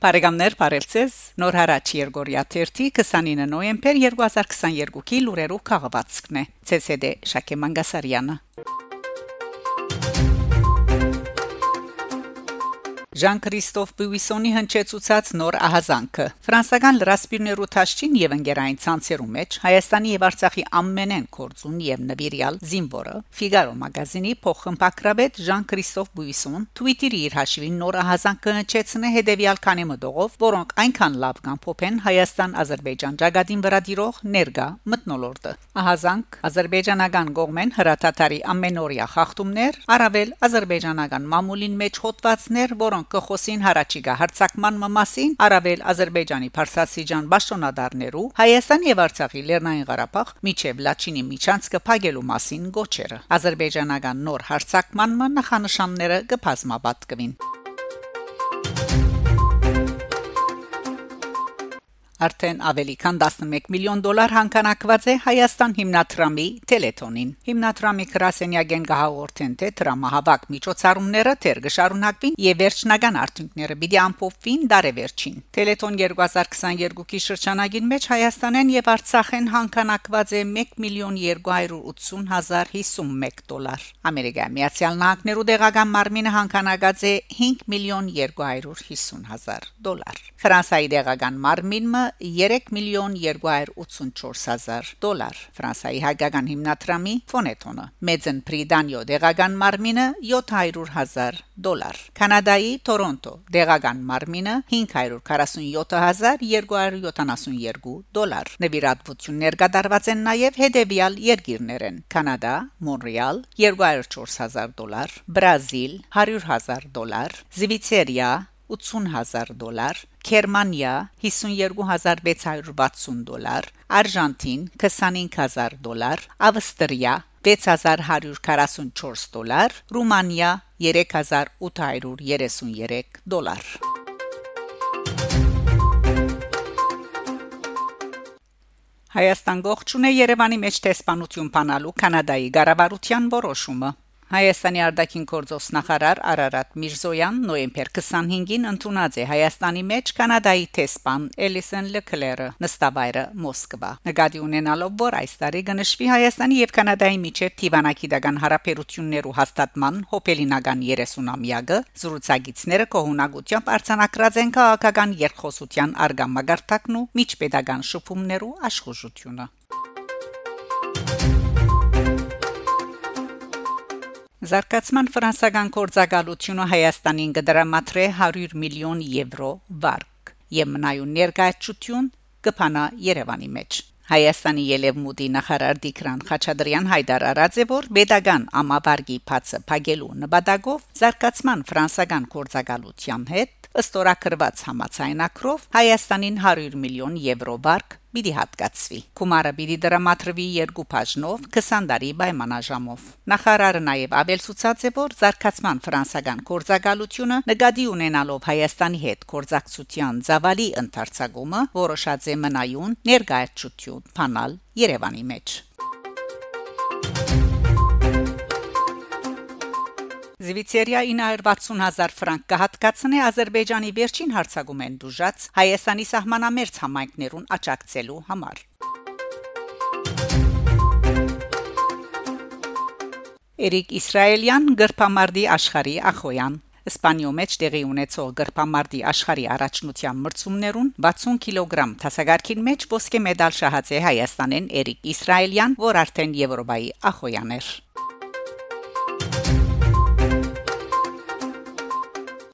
Բարեկամներ, բարևձեզ։ Նոր հարաճ Երգորիա 29 նոյեմբեր 2022-ի լուրերով քաղվածքն է։ ՑՍԴ Շակե Մանգասարյանը։ Ժան-Քրիստոֆ Բյուիսոնի հնչեցուցած նոր ահազանգը ֆրանսական լրասպիրներու թաշչին եւ ընկերային ցանցերու մեջ Հայաստանի եւ Արցախի ամենեն կորձուն եւ նվիրյալ զինվորը Ֆիգարո մագազինի փոխմպակրաբեդ Ժան-Քրիստոֆ Բյուիսոն Twitter-ի իր հաշվին նոր ահազանգը հնչեցնե հետեւյալ քանի մտողով, որոնք այնքան լավ կան փոփեն Հայաստան-Ադրբեջան ճակատին վրա դիրող ներգա մտնոլորտը։ Ահազանգ ադրբեջանական գողմեն հրաթաթարի ամենօրյա խախտումներ, առավել ադրբեջանական մամուլին մեջ հոդվածներ, որոնք կխոսին հարաճիգա հարցակման մասին արավել Ադրբեջանի Փարսասիջան ճշտոնադարներու Հայաստան եւ Արցախի Լեռնային Ղարաբաղ միջև Լաչինի միջանցքը փակելու մասին գոչերը Ադրբեջանական նոր հարցակման նախանշանները կբազմապատկվին Արդեն ավելի քան 11 միլիոն դոլար հանքանակված է Հայաստան հիմնադրամի Տելետոնին։ Հիմնադրամի գրասենյակեն գահաղորդեն թե դրամահավաք միջոցառումները թեր գշարունակվին եւ վերջնական արդյունքները պիտի ամփոփվին դարեվերջին։ Տելետոն 2022-ի շրջանագին մեջ Հայաստանեն եւ Արցախեն հանքանակված է 1 միլիոն 280 հազար 51 դոլար։ Ամերիկայի Միացյալ Նահանգներու դեղական մարմինը հանքանակած է 5 միլիոն 250 հազար դոլար։ Ֆրանսիայի դեղական մարմինը 3 միլիոն 284 հազար դոլար Ֆրանսիայի հայկական հիմնադրամի ֆոնետոնը Մեծն Պրիդանյո դեղական մարմինը 700 հազար դոլար Կանադայի Տորոնտո դեղական մարմինը 547 հազար 272 դոլար նվիրատվություններ կատարված են նաև հետևյալ երկիրներեն Կանադա Մոնրեալ 204 հազար դոլար Բրազիլ 100 հազար դոլար Զվիցերիա 80000 դոլար, Գերմանիա 52660 դոլար, Արժանտին 25000 դոլար, Ավստրիա 6144 դոլար, Ռումանիա 3833 դոլար։ Հայաստան գողջուն է Երևանի մեջ տեսփանություն բանալու կանադայի ղարավարության որոշումը Հայաստանի արտաքին գործոս նախարար Արարատ Միրզոյան նոյեմբեր 25-ին ընդունած է Հայաստանի մեջ կանադայի տեսփան Էլիսեն Լեկլերը նստավայրը Մոսկվա։ Նկատի ունենալով որ այս տարի կնշվի Հայաստանի եւ Կանադայի միջև Տիվանակիդական հարաբերություններու հաստատման հոբելինական 30-ամյակը զրուցակիցները կողունակությամբ արցանակրած են քաղաքական երկխոսության արգամագարտակն ու միջպետական շփումներու աշխուժությունը։ Զարգացման ֆրանսական կորցակալությունը Հայաստանին կդրամատրե 100 միլիոն եվրո վարկ եւ մնայուն ներկայացություն կփանա Երևանի մեջ Հայաստանի Ելևմուտի նախարար Դիկրան Խաչատրյան հայտար արած է որ Բեդագան ամավարգի փածը փագելու նպատակով զարգացման ֆրանսական կորցակալության հետ ըստորակրված համացայնակրով Հայաստանին 100 միլիոն եվրո վարկ պիտի հատկացվի։ Կումարը պիտի դրամատրվի երկու բաժնով 20 տարի պայմանաժամով։ Նախարարը նաև ապելցուցած է, որ զարգացման ֆրանսական կորզակալությունը նկատի ունենալով Հայաստանի հետ կորզակցության զավալի ընթարցակումը որոշած է մնայուն ներկայացություն փանալ Երևանի մեջ։ Զվիցերիա 960000 ֆրանկ կհատկացնի Ադրբեջանի վերջին հարցակումեն դուժած Հայաստանի սահմանամերձ համայնքներուն աճակցելու համար։ Էրիկ Իսրայելյան գրփամարդի աշխարհի ախոյան Իսպանիո մեջ տեղի ունեցող գրփամարդի աշխարհի առաջնության մրցումներուն 60 կիլոգրամ թասագարքին մեջ ոսկե մեդալ շահած է Հայաստանեն Էրիկ Իսրայելյան, որ արդեն Եվրոպայի ախոյան էր։